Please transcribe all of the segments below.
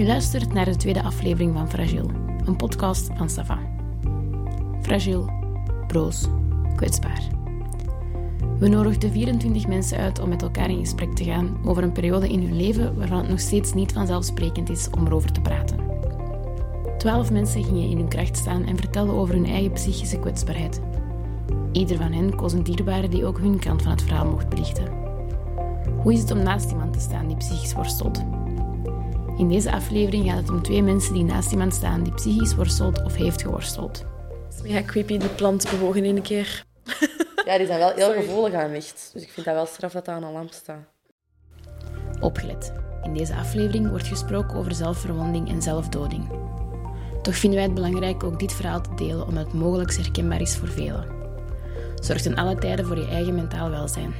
Je luistert naar de tweede aflevering van Fragile, een podcast van Sava. Fragile, broos, kwetsbaar. We nodigden 24 mensen uit om met elkaar in gesprek te gaan over een periode in hun leven waarvan het nog steeds niet vanzelfsprekend is om erover te praten. Twaalf mensen gingen in hun kracht staan en vertelden over hun eigen psychische kwetsbaarheid. Ieder van hen koos een dierbare die ook hun kant van het verhaal mocht belichten. Hoe is het om naast iemand te staan die psychisch worstelt? In deze aflevering gaat het om twee mensen die naast iemand staan die psychisch worstelt of heeft geworsteld. Het is mega creepy, de plant bewogen in een keer. Ja, die zijn wel heel gevoelig aan licht. Dus ik vind dat wel straf dat dat aan een lamp staat. Opgelet. In deze aflevering wordt gesproken over zelfverwonding en zelfdoding. Toch vinden wij het belangrijk ook dit verhaal te delen omdat het mogelijk herkenbaar is voor velen. Zorg ten alle tijden voor je eigen mentaal welzijn.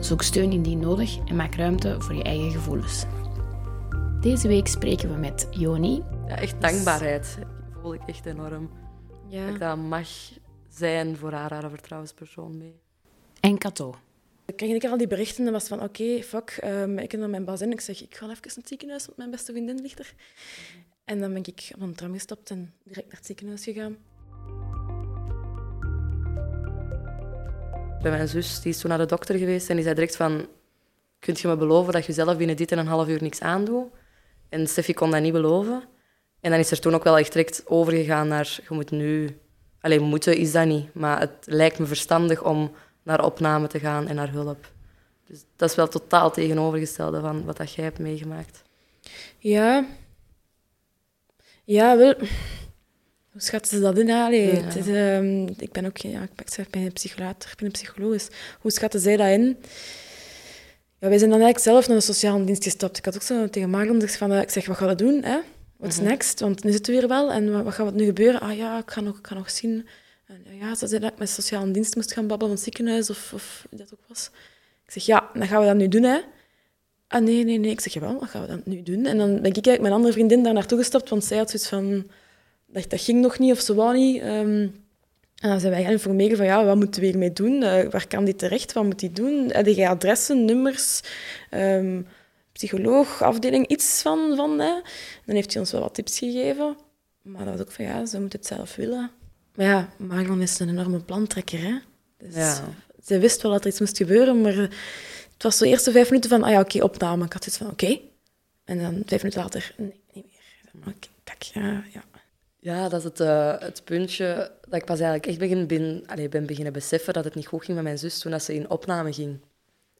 Zoek steun indien nodig en maak ruimte voor je eigen gevoelens. Deze week spreken we met Joni. Ja, echt dankbaarheid voel ik echt enorm. Ja. Dat ik dat mag zijn voor haar, haar vertrouwenspersoon mee. En Kato. Ik kreeg keer al die berichten en was van, oké, fuck, ehm, ik heb naar mijn bazin. Ik zeg, ik ga even naar het ziekenhuis, want mijn beste vriendin ligt er. En dan ben ik op een tram gestapt en direct naar het ziekenhuis gegaan. Bij mijn zus, die is toen naar de dokter geweest en die zei direct van... Kunt je me beloven dat je zelf binnen dit en een half uur niks aandoet? En Steffi kon dat niet beloven. En dan is er toen ook wel echt direct overgegaan naar... Je moet nu... Alleen moeten is dat niet. Maar het lijkt me verstandig om naar opname te gaan en naar hulp. Dus dat is wel totaal tegenovergestelde van wat dat jij hebt meegemaakt. Ja. Ja, wel... Hoe schatten ze dat in? Allee, Ja. het is, ehm, ik ben ook ja, ik ben, ik een psycholater, ik ben een psycholoog. Hoe schatten zij dat in? Ja, wij zijn dan eigenlijk zelf naar de sociale dienst gestapt. Ik had ook zo tegen Marlon gezegd van, eh, ik zeg, wat gaan we doen? Hè? What's next? Want nu zitten we weer wel. En wat, wat gaat er nu gebeuren? Ah ja, ik ga nog, ik ga nog zien. En, ja, ze zei dat ik met de sociale dienst moest gaan babbelen van het ziekenhuis of, of dat ook was. Ik zeg, ja, dan gaan we dat nu doen, hè. Ah, nee, nee, nee. Ik zeg, jawel, wat gaan we dan nu doen? En dan ben ik eigenlijk mijn andere vriendin daar naartoe gestapt, want zij had zoiets van... Dat, dat ging nog niet, of ze wou niet. Ehm, en dan zijn wij gaan informeren van, ja, wat moeten we hiermee doen? Eh, waar kan die terecht? Wat moet die doen? Heb jij adressen, nummers, ehm, psycholoog, afdeling, iets van? van hè? Dan heeft hij ons wel wat tips gegeven. Maar dat was ook van, ja, ze moet het zelf willen. Maar ja, Marlon is een enorme plantrekker, hè. Dus Ja. zij wist wel dat er iets moest gebeuren, maar het was de eerste vijf minuten van, ah ja, oké, opname. Ik had zoiets van, oké. En dan vijf minuten later, nee, niet meer. Oké, kijk, ja, ja. Ja, dat is het, eh, het puntje dat ik pas eigenlijk echt begin, ben, allee, ben beginnen beseffen dat het niet goed ging met mijn zus toen dat ze in opname ging.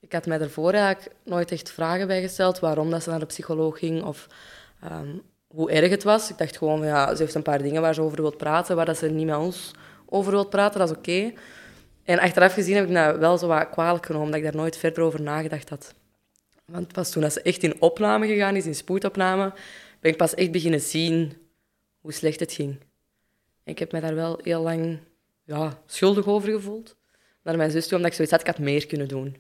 Ik had mij daarvoor eigenlijk nooit echt vragen bij gesteld waarom dat ze naar de psycholoog ging of ehm, hoe erg het was. Ik dacht gewoon, ja, ze heeft een paar dingen waar ze over wil praten, waar dat ze niet met ons over wil praten, dat is oké. En achteraf gezien heb ik dat wel zo wat kwalijk genomen, dat ik daar nooit verder over nagedacht had. Want pas toen dat ze echt in opname gegaan is, in spoedopname, ben ik pas echt beginnen zien hoe slecht het ging. Ik heb me daar wel heel lang ja, schuldig over gevoeld. Naar mijn zus toe, omdat ik zoiets had, ik had meer kunnen doen.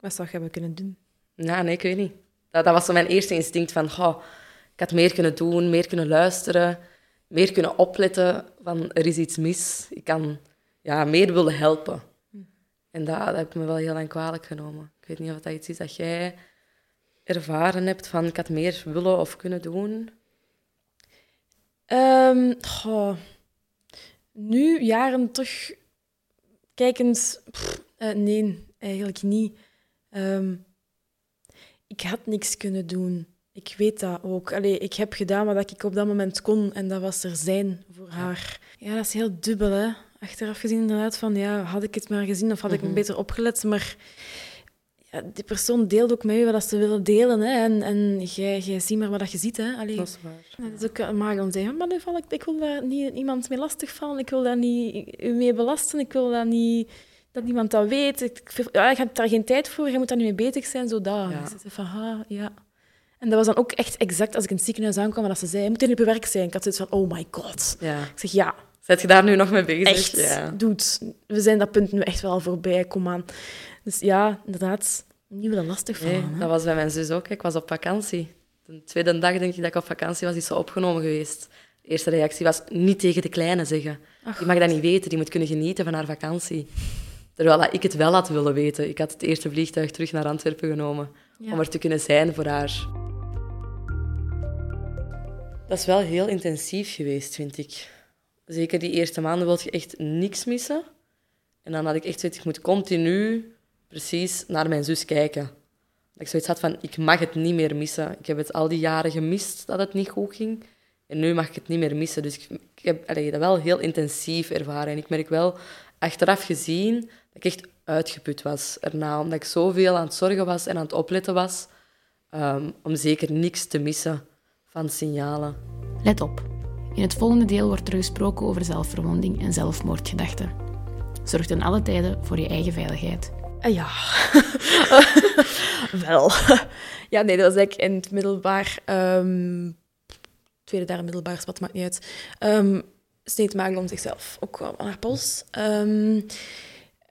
Wat zou je hebben kunnen doen? Ja, nee, ik weet niet. Dat, dat was zo mijn eerste instinct van, goh, ik had meer kunnen doen, meer kunnen luisteren, meer kunnen opletten van, er is iets mis. Ik kan ja, meer willen helpen. En dat, dat heb ik me wel heel lang kwalijk genomen. Ik weet niet of dat iets is dat jij ervaren hebt van, ik had meer willen of kunnen doen. Ehm, goh. Nu, jaren terug, kijkend, pff, eh, nee, eigenlijk niet. Ehm, ik had niks kunnen doen. Ik weet dat ook. Allee, ik heb gedaan wat ik op dat moment kon en dat was er zijn voor haar. Ja, dat is heel dubbel, hè. Achteraf gezien inderdaad van, ja, had ik het maar gezien of had ik me beter opgelet, maar ja, die persoon deelt ook met je wat ze willen delen, hè. En, en jij, jij ziet maar wat dat je ziet, hè. Allee. Dat is waar. Dat is ook een Marion zeggen, maar nu val ik, ik wil daar niet iemand mee lastigvallen, ik wil daar niet u mee belasten, ik wil daar niet, dat niemand dat weet. Ik, ja, je hebt daar geen tijd voor, je moet daar niet mee bezig zijn, zo dat. Ja. Dus van, ha, ja. En dat was dan ook echt exact als ik in het ziekenhuis aankwam en dat ze zei, je moet hier niet op je werk zijn. Ik had zoiets van, oh my god. Ja. Ik zeg, ja, Zet je daar nu nog mee bezig? echt, we zijn dat punt nu echt wel voorbij, kom aan. Dus ja, inderdaad, niet lastigvallen. Nee, hè. dat was bij mijn zus ook. Ik was op vakantie. De tweede dag denk ik dat ik op vakantie was, is ze opgenomen geweest. De eerste reactie was niet tegen de kleine zeggen. Die mag dat niet weten, die moet kunnen genieten van haar vakantie. Terwijl dat ik het wel had willen weten. Ik had het eerste vliegtuig terug naar Antwerpen genomen Ja. om er te kunnen zijn voor haar. Dat is wel heel intensief geweest, vind ik. Zeker die eerste maanden wil je echt niks missen. En dan had ik echt zoiets, ik moet continu precies naar mijn zus kijken. Dat ik zoiets had van, ik mag het niet meer missen. Ik heb het al die jaren gemist dat het niet goed ging. En nu mag ik het niet meer missen. Dus ik, heb dat wel heel intensief ervaren. En ik merk wel, achteraf gezien, dat ik echt uitgeput was erna. Omdat ik zoveel aan het zorgen was en aan het opletten was. Um, om zeker niks te missen van signalen. Let op. In het volgende deel wordt er gesproken over zelfverwonding en zelfmoordgedachten. Zorg ten alle tijden voor je eigen veiligheid. Uh, ja, wel. ja, nee, dat was eigenlijk in het middelbaar. Um, tweede, derde middelbaar, wat maakt niet uit. Um, maken om zichzelf, ook aan haar pols.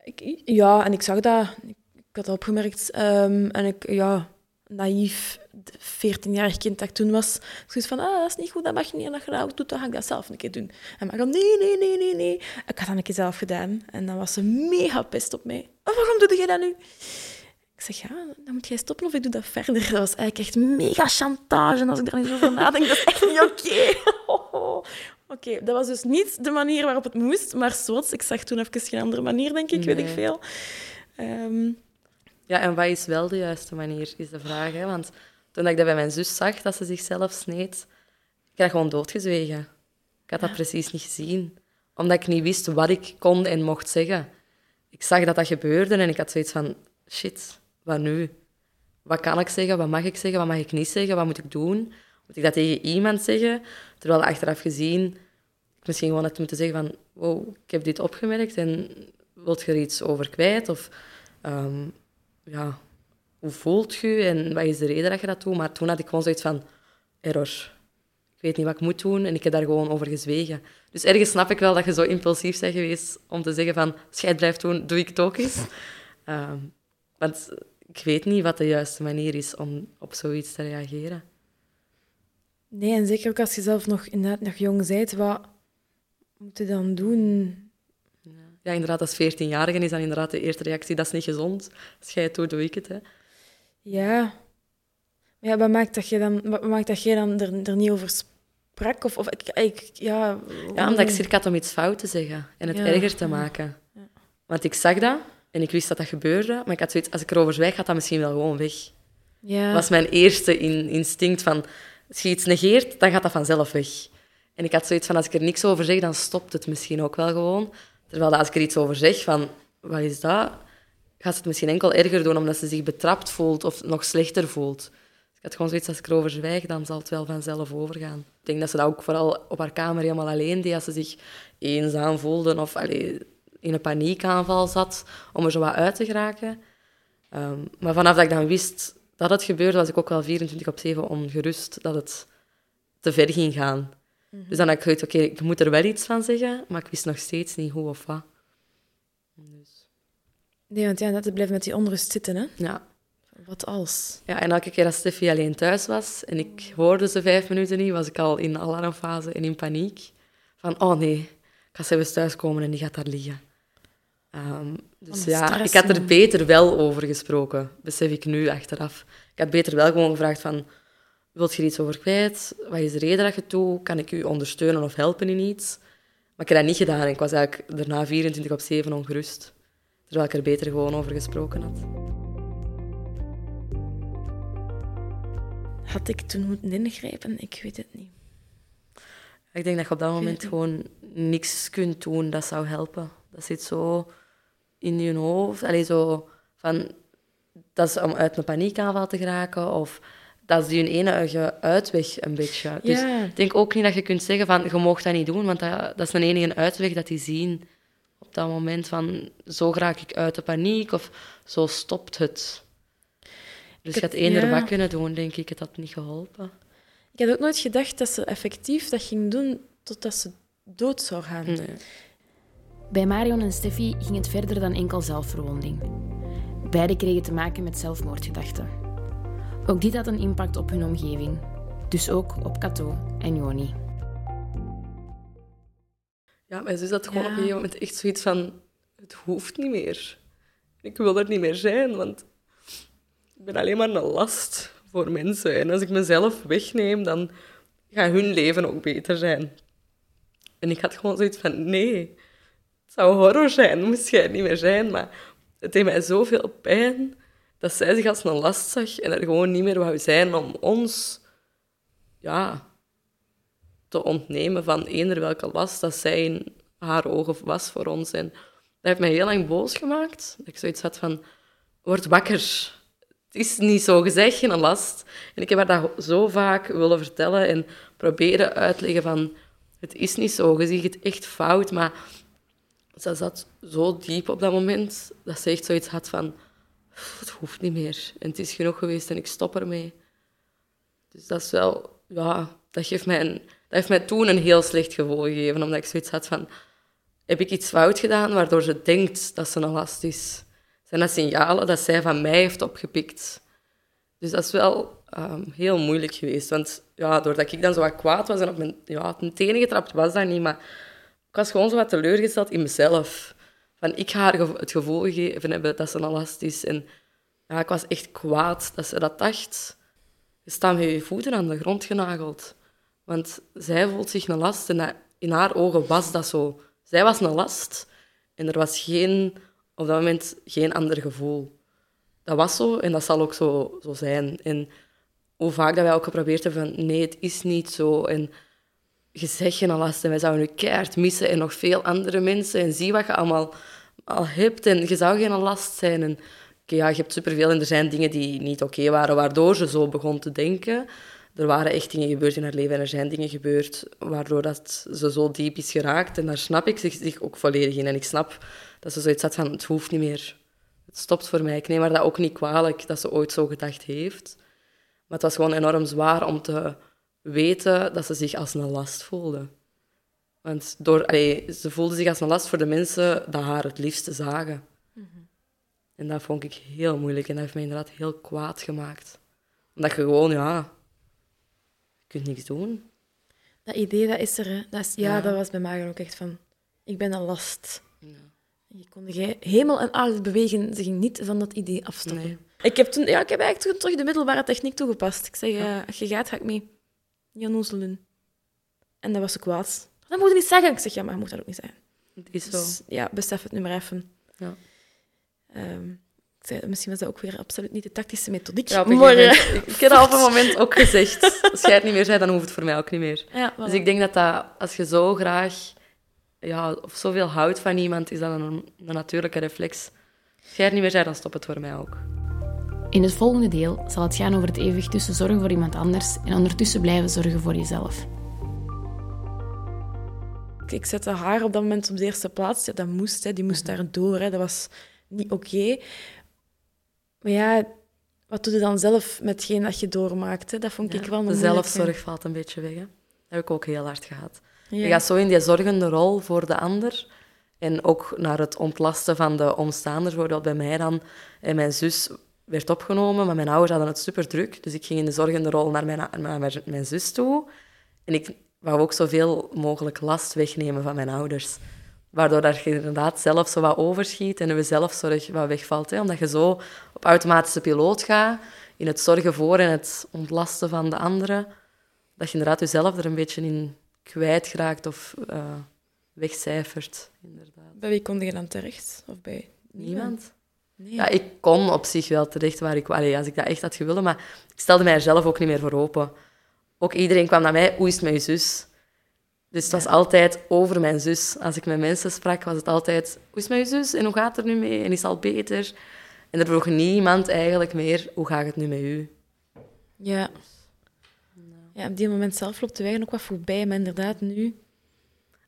Ik, ja, en ik zag dat. Ik, ik had dat opgemerkt. en ik, ja, naïef 14-jarig kind dat ik toen was. Dus van, ah, dat is niet goed, dat mag je niet. En als je dat doet, dan ga ik dat zelf een keer doen. En maar nee, nee, nee, nee, nee. Ik had dat een keer zelf gedaan. En dan was ze mega pest op mij. Waarom doe je dat nu? Ik zeg, ja, dan moet jij stoppen of ik doe dat verder. Dat was eigenlijk echt mega chantage. En als ik daar niet over nadenk, dat is echt niet oké. Oké, dat was dus niet de manier waarop het moest, maar soort. Ik zag toen even geen andere manier, denk ik, weet ik veel. Um, ja, en wat is wel de juiste manier, is de vraag. Hè? Want toen ik dat bij mijn zus zag, dat ze zichzelf sneed, ik had gewoon doodgezwegen. Ik had dat precies niet gezien. Omdat ik niet wist wat ik kon en mocht zeggen. Ik zag dat dat gebeurde en ik had zoiets van, shit, wat nu? Wat kan ik zeggen? Wat mag ik zeggen? Wat mag ik niet zeggen? Wat moet ik doen? Moet ik dat tegen iemand zeggen? Terwijl achteraf gezien, ik misschien gewoon had moeten zeggen van, wow, ik heb dit opgemerkt en wilt je er iets over kwijt? Of um, ja, hoe voelt je en wat is de reden dat je dat doet? Maar toen had ik gewoon zoiets van, error. Ik weet niet wat ik moet doen en ik heb daar gewoon over gezwegen. Dus ergens snap ik wel dat je zo impulsief bent geweest om te zeggen van, scheid blijft doen, doe ik het ook eens. Ehm, want ik weet niet wat de juiste manier is om op zoiets te reageren. Nee, en zeker ook als je zelf nog, inderdaad nog jong bent, wat moet je dan doen? ja, inderdaad, als 14-jarige is dan inderdaad de eerste reactie, dat is niet gezond. Als jij het doet, doe ik het. Hè. Ja. ja, wat maakt dat je dan, wat maakt dat jij dan er, er niet over sprak? Of, of ik, ik, ja, ja, omdat ik circa had om iets fout te zeggen en het erger te maken. Ja. Want ik zag dat en ik wist dat dat gebeurde, maar ik had zoiets, als ik erover zwijg, gaat dat misschien wel gewoon weg. Ja. Dat was mijn eerste in, instinct van, als je iets negeert, dan gaat dat vanzelf weg. En ik had zoiets van, als ik er niks over zeg, dan stopt het misschien ook wel gewoon. Terwijl als ik er iets over zeg, van wat is dat, gaat ze het misschien enkel erger doen omdat ze zich betrapt voelt of nog slechter voelt. Ik had gewoon zoiets, als ik erover zwijg, dan zal het wel vanzelf overgaan. Ik denk dat ze dat ook vooral op haar kamer helemaal alleen deed, als ze zich eenzaam voelde of allee, in een paniekaanval zat, om er zo wat uit te geraken. Um, maar vanaf dat ik dan wist dat het gebeurde, was ik ook wel 24 op 7 ongerust dat het te ver ging gaan. Mhm. Dus dan had ik gedacht, oké, ik moet er wel iets van zeggen, maar ik wist nog steeds niet hoe of wat. Dus. Nee, want ja, dat blijft met die onrust zitten, hè? Ja. Wat als? Ja, en elke keer als Steffi alleen thuis was en ik hoorde ze vijf minuten niet, was ik al in alarmfase en in paniek. Van, oh nee, ik ga ze eens thuiskomen en die gaat daar liggen. Um, dus ja, ik had er beter wel over gesproken, besef ik nu achteraf. Ik had beter wel gewoon gevraagd van, Wilt je er iets over kwijt? Wat is de reden dat je doet? Kan ik u ondersteunen of helpen in iets? Maar ik heb dat niet gedaan en ik was eigenlijk daarna 24 op 7 ongerust. Terwijl ik er beter gewoon over gesproken had. Had ik toen moeten ingrijpen? Ik weet het niet. Ik denk dat je op dat moment gewoon niks kunt doen dat zou helpen. Dat zit zo in je hoofd. Allee, zo van, dat is om uit een paniekaanval te geraken of dat is die enige uitweg een beetje. Dus ik denk ook niet dat je kunt zeggen van je mag dat niet doen, want dat, dat is een enige uitweg dat die zien op dat moment van zo raak ik uit de paniek of zo stopt het. Dus je had eender wat kunnen doen, denk ik. Het had niet geholpen. Ik had ook nooit gedacht dat ze effectief dat ging doen totdat ze dood zou gaan. Bij Marion en Steffi ging het verder dan enkel zelfverwonding. Beiden kregen te maken met zelfmoordgedachten. Ook dit had een impact op hun omgeving, dus ook op Kato en Joni. Ja, mijn zus had gewoon op een gegeven moment echt zoiets van... Het hoeft niet meer. Ik wil er niet meer zijn, want ben alleen maar een last voor mensen. En als ik mezelf wegneem, dan gaat hun leven ook beter zijn. En ik had gewoon zoiets van, nee, het zou horror zijn, moest jij niet meer zijn. Maar het deed mij zoveel pijn dat zij zich als een last zag en er gewoon niet meer wou zijn om ons ja, te ontnemen van eender welke last dat zij in haar ogen was voor ons. En dat heeft mij heel lang boos gemaakt. Dat ik zoiets had van, word wakker. Het is niet zo gezegd, geen last. En ik heb haar dat zo vaak willen vertellen en proberen uitleggen van, het is niet zo, je ziet het echt fout, maar ze zat zo diep op dat moment dat ze echt zoiets had van, het hoeft niet meer. En het is genoeg geweest en ik stop ermee. Dus dat is wel, ja, dat, geeft mij een, dat heeft mij toen een heel slecht gevoel gegeven, omdat ik zoiets had van, heb ik iets fout gedaan waardoor ze denkt dat ze een last is? Zijn dat signalen dat zij van mij heeft opgepikt? Dus dat is wel um, heel moeilijk geweest. Want ja, doordat ik dan zo wat kwaad was en op mijn, ja, tenen getrapt, was dat niet. Maar ik was gewoon zo wat teleurgesteld in mezelf. Van, ik ga haar het gevoel gegeven hebben dat ze een last is. En ja, ik was echt kwaad dat ze dat dacht. Je staat met je voeten aan de grond genageld. Want zij voelt zich een last en in haar ogen was dat zo. Zij was een last en er was geen, op dat moment geen ander gevoel. Dat was zo en dat zal ook zo, zo zijn. En hoe vaak dat wij ook geprobeerd hebben van nee, het is niet zo. En je zegt je een last en wij zouden je keihard missen en nog veel andere mensen. En zie wat je allemaal al hebt en je zou geen last zijn. En ja, je hebt superveel en er zijn dingen die niet oké waren, waardoor ze zo begon te denken. Er waren echt dingen gebeurd in haar leven en er zijn dingen gebeurd waardoor dat ze zo diep is geraakt. En daar snap ik zich ook volledig in. En ik snap dat ze zoiets had van, het hoeft niet meer. Het stopt voor mij. Ik neem haar dat ook niet kwalijk dat ze ooit zo gedacht heeft. Maar het was gewoon enorm zwaar om te weten dat ze zich als een last voelde. Want door, allee, ze voelde zich als een last voor de mensen die haar het liefste zagen. En dat vond ik heel moeilijk en dat heeft mij inderdaad heel kwaad gemaakt. Omdat je gewoon, ja, je kunt niks doen. Dat idee, dat is er. Hè. Dat is, ja, dat was bij mij ook echt van, ik ben een last. Ja. Je kon de hemel en aarde bewegen, ze ging niet van dat idee afstappen. Ik heb, toen, ja, ik heb eigenlijk toen terug de middelbare techniek toegepast. Ik zeg, ja. uh, als je gaat, ga ik mee. Doen. En dat was ze kwaad. Dat moet je niet zeggen. Ik zeg, ja, maar je moet dat ook niet zeggen. Het is zo. Dus, ja, besef het nu maar even. Ja. Um, ik zei, misschien was dat ook weer absoluut niet de tactische methodiek. Ja, maar, ik heb al op een moment ook gezegd, als jij het niet meer zei, dan hoeft het voor mij ook niet meer. Ja, Dus ik denk dat, dat als je zo graag ja, of zoveel houdt van iemand, is dat een, een natuurlijke reflex. Als jij het niet meer zei, dan stopt het voor mij ook. In het volgende deel zal het gaan over het evenwicht tussen zorgen voor iemand anders en ondertussen blijven zorgen voor jezelf. Ik zette haar op dat moment op de eerste plaats. Ja, dat moest, hè. die moest daar door. Hè. Dat was niet oké. Maar ja, wat doe je dan zelf met hetgeen dat je doormaakt? Hè? Dat vond ik wel een De zelfzorg valt een beetje weg. Hè? Dat heb ik ook heel hard gehad. Je gaat zo in die zorgende rol voor de ander. En ook naar het ontlasten van de omstaanders, bijvoorbeeld bij mij dan. En mijn zus werd opgenomen, maar mijn ouders hadden het super druk. Dus ik ging in de zorgende rol naar mijn, naar mijn zus toe. En ik wou ook zoveel mogelijk last wegnemen van mijn ouders. Waardoor dat je inderdaad zelf zo wat overschiet en je zelfzorg wat wegvalt. Hè? Omdat je zo op automatische piloot gaat, in het zorgen voor en het ontlasten van de anderen, dat je inderdaad jezelf er een beetje in kwijtraakt of uh, wegcijfert. Inderdaad. Bij wie kon je dan terecht? Of bij niemand? Nee. Ja, ik kon op zich wel terecht waar ik... Allee, als ik dat echt had gewillen, maar ik stelde mij er zelf ook niet meer voor open. Ook iedereen kwam naar mij, hoe is het met je zus? Dus het was altijd over mijn zus. Als ik met mensen sprak, was het altijd... Hoe is het met je zus? En hoe gaat het er nu mee? En is het al beter? En er vroeg niemand eigenlijk meer, hoe gaat het nu met u? Ja. Ja, op die moment zelf loopt de weg ook wat voorbij, maar inderdaad nu...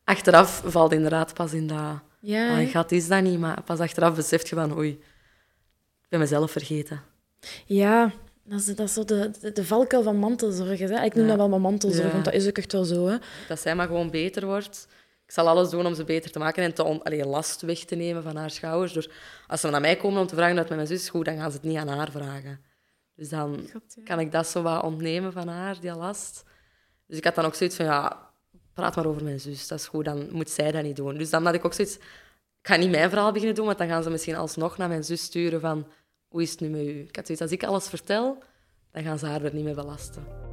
Achteraf valt inderdaad pas in dat... Ja. Oh, gat is dat niet, maar pas achteraf beseft je van, oei, ik ben mezelf vergeten. Ja, dat is, dat is zo de, de, de valkuil van mantelzorg. Hè? Ik noem dat wel mijn mantelzorg, want dat is ook echt wel zo. Hè? Dat zij maar gewoon beter wordt. Ik zal alles doen om ze beter te maken en te on, allee, last weg te nemen van haar schouders. Dus als ze naar mij komen om te vragen uit met mijn zus, goed, dan gaan ze het niet aan haar vragen. Dus dan kan ik dat zo wat ontnemen van haar, die last. Dus ik had dan ook zoiets van, ja, praat maar over mijn zus. Dat is goed, dan moet zij dat niet doen. Dus dan had ik ook zoiets... Ik ga niet mijn verhaal beginnen doen, want dan gaan ze misschien alsnog naar mijn zus sturen van hoe is het nu met u? Ik had zoiets, als ik alles vertel, dan gaan ze haar er niet mee belasten.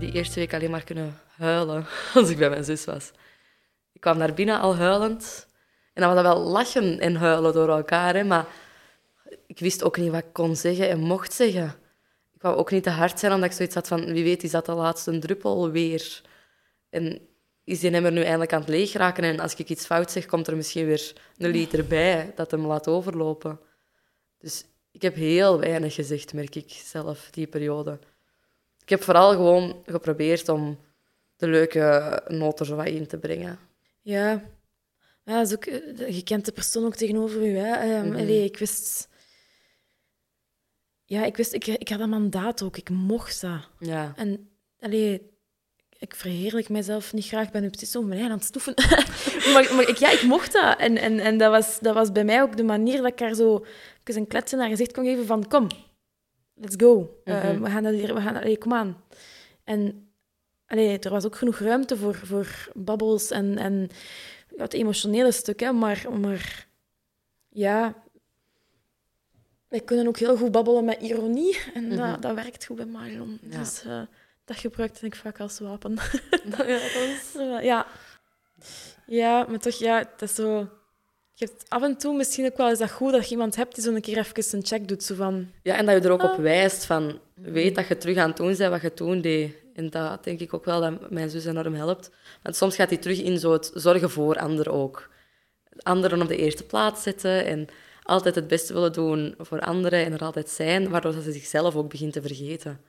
Heb die eerste week alleen maar kunnen huilen als ik bij mijn zus was. Ik kwam naar binnen al huilend. En dan was dat wel lachen en huilen door elkaar. Hè, maar ik wist ook niet wat ik kon zeggen en mocht zeggen. Ik wou ook niet te hard zijn, omdat ik zoiets had van... Wie weet, is dat de laatste druppel weer? En is die nummer nu eindelijk aan het leeg raken? En als ik iets fout zeg, komt er misschien weer een liter bij dat hem laat overlopen. Dus ik heb heel weinig gezegd, merk ik zelf, die periode. Ik heb vooral gewoon geprobeerd om de leuke noten zo wat in te brengen. Ja. ja dat is ook, eh, je kent de persoon ook tegenover u. Hè. Mhm. allee, ik wist... Ja, ik wist... Ik, ik had een mandaat ook. Ik mocht dat. Ja. En allee, ik verheerlijk mezelf niet graag. Ik ben nu precies zo mijn aan het stoeven. maar maar ik, ja, ik mocht dat. En, en, en dat, was, dat was bij mij ook de manier dat ik haar zo eens een klets in haar gezicht kon geven van kom, let's go. Eh, Mhm. we gaan dat hier, we gaan, allee, kom aan. En allee, er was ook genoeg ruimte voor, voor babbels en, en het emotionele stuk. Hè, maar, maar ja, wij kunnen ook heel goed babbelen met ironie. En Mhm. dat, dat werkt goed bij Marion. Ja. Dus eh, dat gebruikte ik vaak als wapen. Ja, dat Eh, ja. ja, maar toch, ja, het is zo... Je hebt af en toe misschien ook wel eens dat goed dat je iemand hebt die zo een keer even een check doet. Zo van, Ja, en dat je er ook op Ah. wijst van, weet dat je terug aan het doen bent wat je toen deed. En dat denk ik ook wel dat mijn zus enorm helpt. Want soms gaat hij terug in zo het zorgen voor anderen ook. Anderen op de eerste plaats zetten en altijd het beste willen doen voor anderen en er altijd zijn, waardoor ze zichzelf ook begint te vergeten.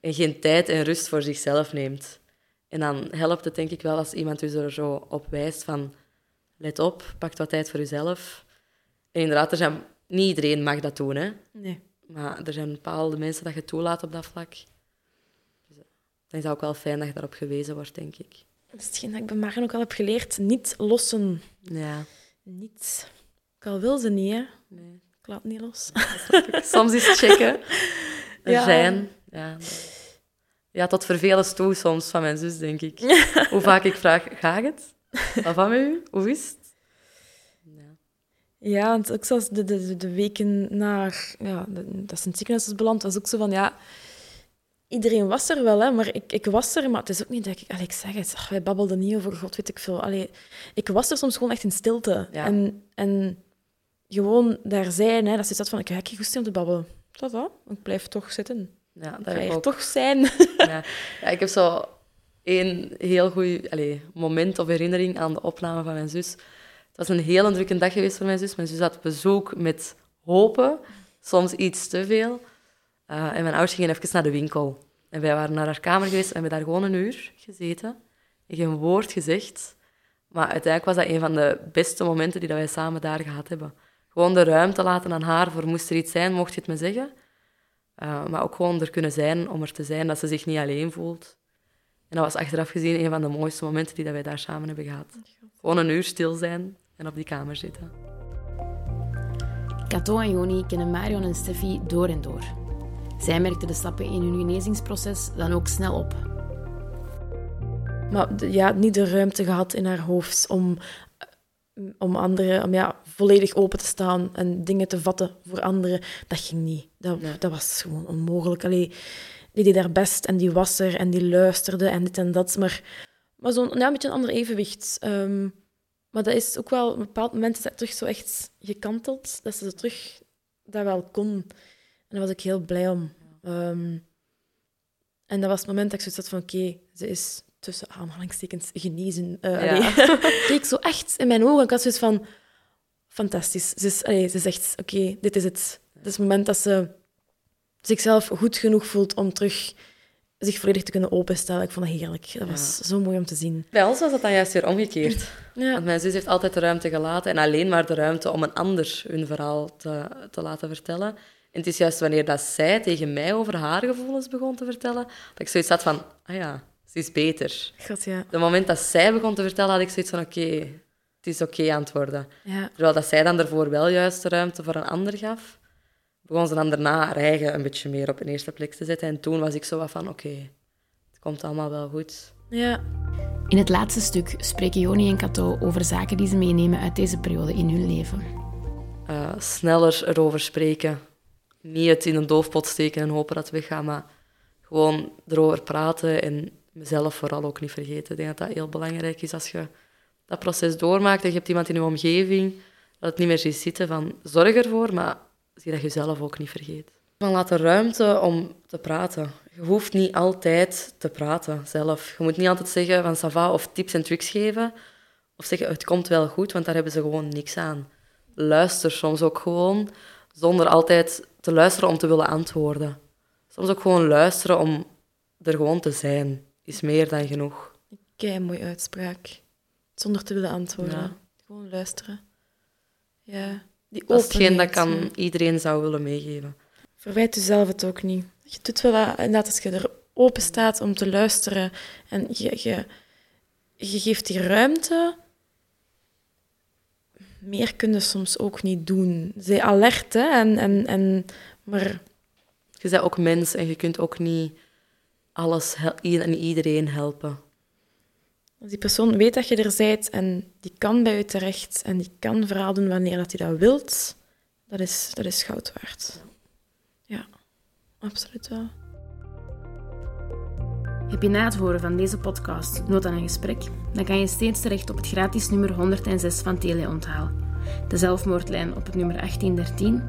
En geen tijd en rust voor zichzelf neemt. En dan helpt het denk ik wel als iemand dus er zo op wijst van, let op, pak wat tijd voor jezelf. En inderdaad, er zijn, niet iedereen mag dat doen, hè. nee. Maar er zijn bepaalde mensen dat je toelaat op dat vlak. Dus, eh, dan is het ook wel fijn dat je daarop gewezen wordt, denk ik. Dat is hetgeen dat ik bij Marion ook al heb geleerd. Niet lossen. Ja. Niet. Ik al wil ze niet, hè. Nee. Ik laat niet los. Soms is het checken. Er Ja. zijn. Ja, ja, tot vervelens toe soms van mijn zus, denk ik. Hoe vaak ik vraag, gaat het? Wat van met u? Hoe is het? Ja. Ja, want ook zoals de, de, de weken naar... Ja, de- dat ze in het ziekenhuis is beland, was ook zo van... Ja, iedereen was er wel, hè, maar ik, ik was er. Maar het is ook niet dat ik... Allee, ik zeg het, ach, wij babbelden niet over god weet ik veel. Allee, ik was er soms gewoon echt in stilte. Ja. En, en gewoon daar zijn, hè, dat ze zat van... Ik heb geen goesting om te babbelen. Dat dat. Ik blijf toch zitten. Ja, Ik dat ga ik hier toch zijn. Ja. ja, ik heb zo één heel goed moment of herinnering aan de opname van mijn zus. Het was een heel drukke dag geweest voor mijn zus. Mijn zus had bezoek met hopen, soms iets te veel. Eh, en mijn ouders gingen even naar de winkel. En wij waren naar haar kamer geweest en hebben daar gewoon een uur gezeten. En geen woord gezegd. Maar uiteindelijk was dat een van de beste momenten die wij samen daar gehad hebben. Gewoon de ruimte laten aan haar voor moest er iets zijn, mocht je het me zeggen. Uh, maar ook gewoon er kunnen zijn om er te zijn, dat ze zich niet alleen voelt. En dat was achteraf gezien een van de mooiste momenten die dat wij daar samen hebben gehad. Gewoon een uur stil zijn en op die kamer zitten. Cato en Joni kennen Marion en Steffi door en door. Zij merkten de stappen in hun genezingsproces dan ook snel op. Maar ja, niet de ruimte gehad in haar hoofd om, om anderen, om ja, volledig open te staan en dingen te vatten voor anderen. Dat ging niet. Dat, Nee. dat was gewoon onmogelijk. Allee, die deed haar best en die was er en die luisterde en dit en dat. Maar, maar zo'n ja, een beetje een ander evenwicht. Ehm, maar dat is ook wel, op een bepaald moment is dat terug zo echt gekanteld, dat ze zo terug dat wel kon. En daar was ik heel blij om. Ehm, en dat was het moment dat ik zoiets had van, oké, ze is tussen aanhalingstekens genezen. Eh, Ja. keek zo echt in mijn ogen. Ik had zoiets van, fantastisch. Ze, is, allee, ze zegt, oké, dit is het. Dit is het moment dat ze zichzelf goed genoeg voelt om terug zich volledig te kunnen openstellen. Ik vond het heerlijk. Dat was zo mooi om te zien. Bij ons was dat dan juist weer omgekeerd. Ja. Want mijn zus heeft altijd de ruimte gelaten en alleen maar de ruimte om een ander hun verhaal te, te laten vertellen. En het is juist wanneer dat zij tegen mij over haar gevoelens begon te vertellen, dat ik zoiets had van, ah ja, ze is beter. God, ja. Op het moment dat zij begon te vertellen, had ik zoiets van, oké, het is oké aan het worden. Ja. Terwijl dat zij dan daarvoor wel juist de ruimte voor een ander gaf, begon ze dan daarna haar eigen een beetje meer op een eerste plek te zetten. En toen was ik zo wat van, oké, het komt allemaal wel goed. Ja. In het laatste stuk spreken Joni en Cato over zaken die ze meenemen uit deze periode in hun leven. Eh, sneller erover spreken. Niet het in een doofpot steken en hopen dat het weggaat, maar gewoon erover praten en mezelf vooral ook niet vergeten. Ik denk dat dat heel belangrijk is als je dat proces doormaakt en je hebt iemand in je omgeving dat het niet meer ziet zitten van zorg ervoor, maar dat je jezelf ook niet vergeet. Van laat de ruimte om te praten. Je hoeft niet altijd te praten zelf. Je moet niet altijd zeggen van sava of tips en tricks geven. Of zeggen het komt wel goed, want daar hebben ze gewoon niks aan. Luister soms ook gewoon, zonder altijd te luisteren om te willen antwoorden. Soms ook gewoon luisteren om er gewoon te zijn, is meer dan genoeg. Kei mooie uitspraak. Zonder te willen antwoorden. Ja. Gewoon luisteren. Ja, die Dat is hetgeen dat iedereen zou willen meegeven. Verwijt jezelf het ook niet. Je doet wel dat, inderdaad, als je er open staat om te luisteren en je, je, je geeft die ruimte, meer kun je soms ook niet doen. Zij alert, hè, en, en, en, maar Je bent ook mens en je kunt ook niet alles en iedereen helpen. Als die persoon weet dat je er bent en die kan bij je terecht en die kan verhaal doen wanneer dat hij dat wilt, dat is, dat is goud waard. Ja, absoluut wel. Heb je na het horen van deze podcast nood aan een gesprek? Dan kan je steeds terecht op het gratis nummer 106 van Teleonthaal. De zelfmoordlijn op het nummer 1813.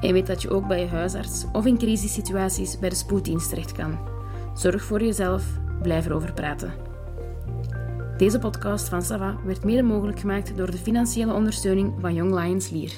En weet dat je ook bij je huisarts of in crisissituaties bij de spoeddienst terecht kan. Zorg voor jezelf, blijf erover praten. Deze podcast van Sava werd mede mogelijk gemaakt door de financiële ondersteuning van Young Lions Lier.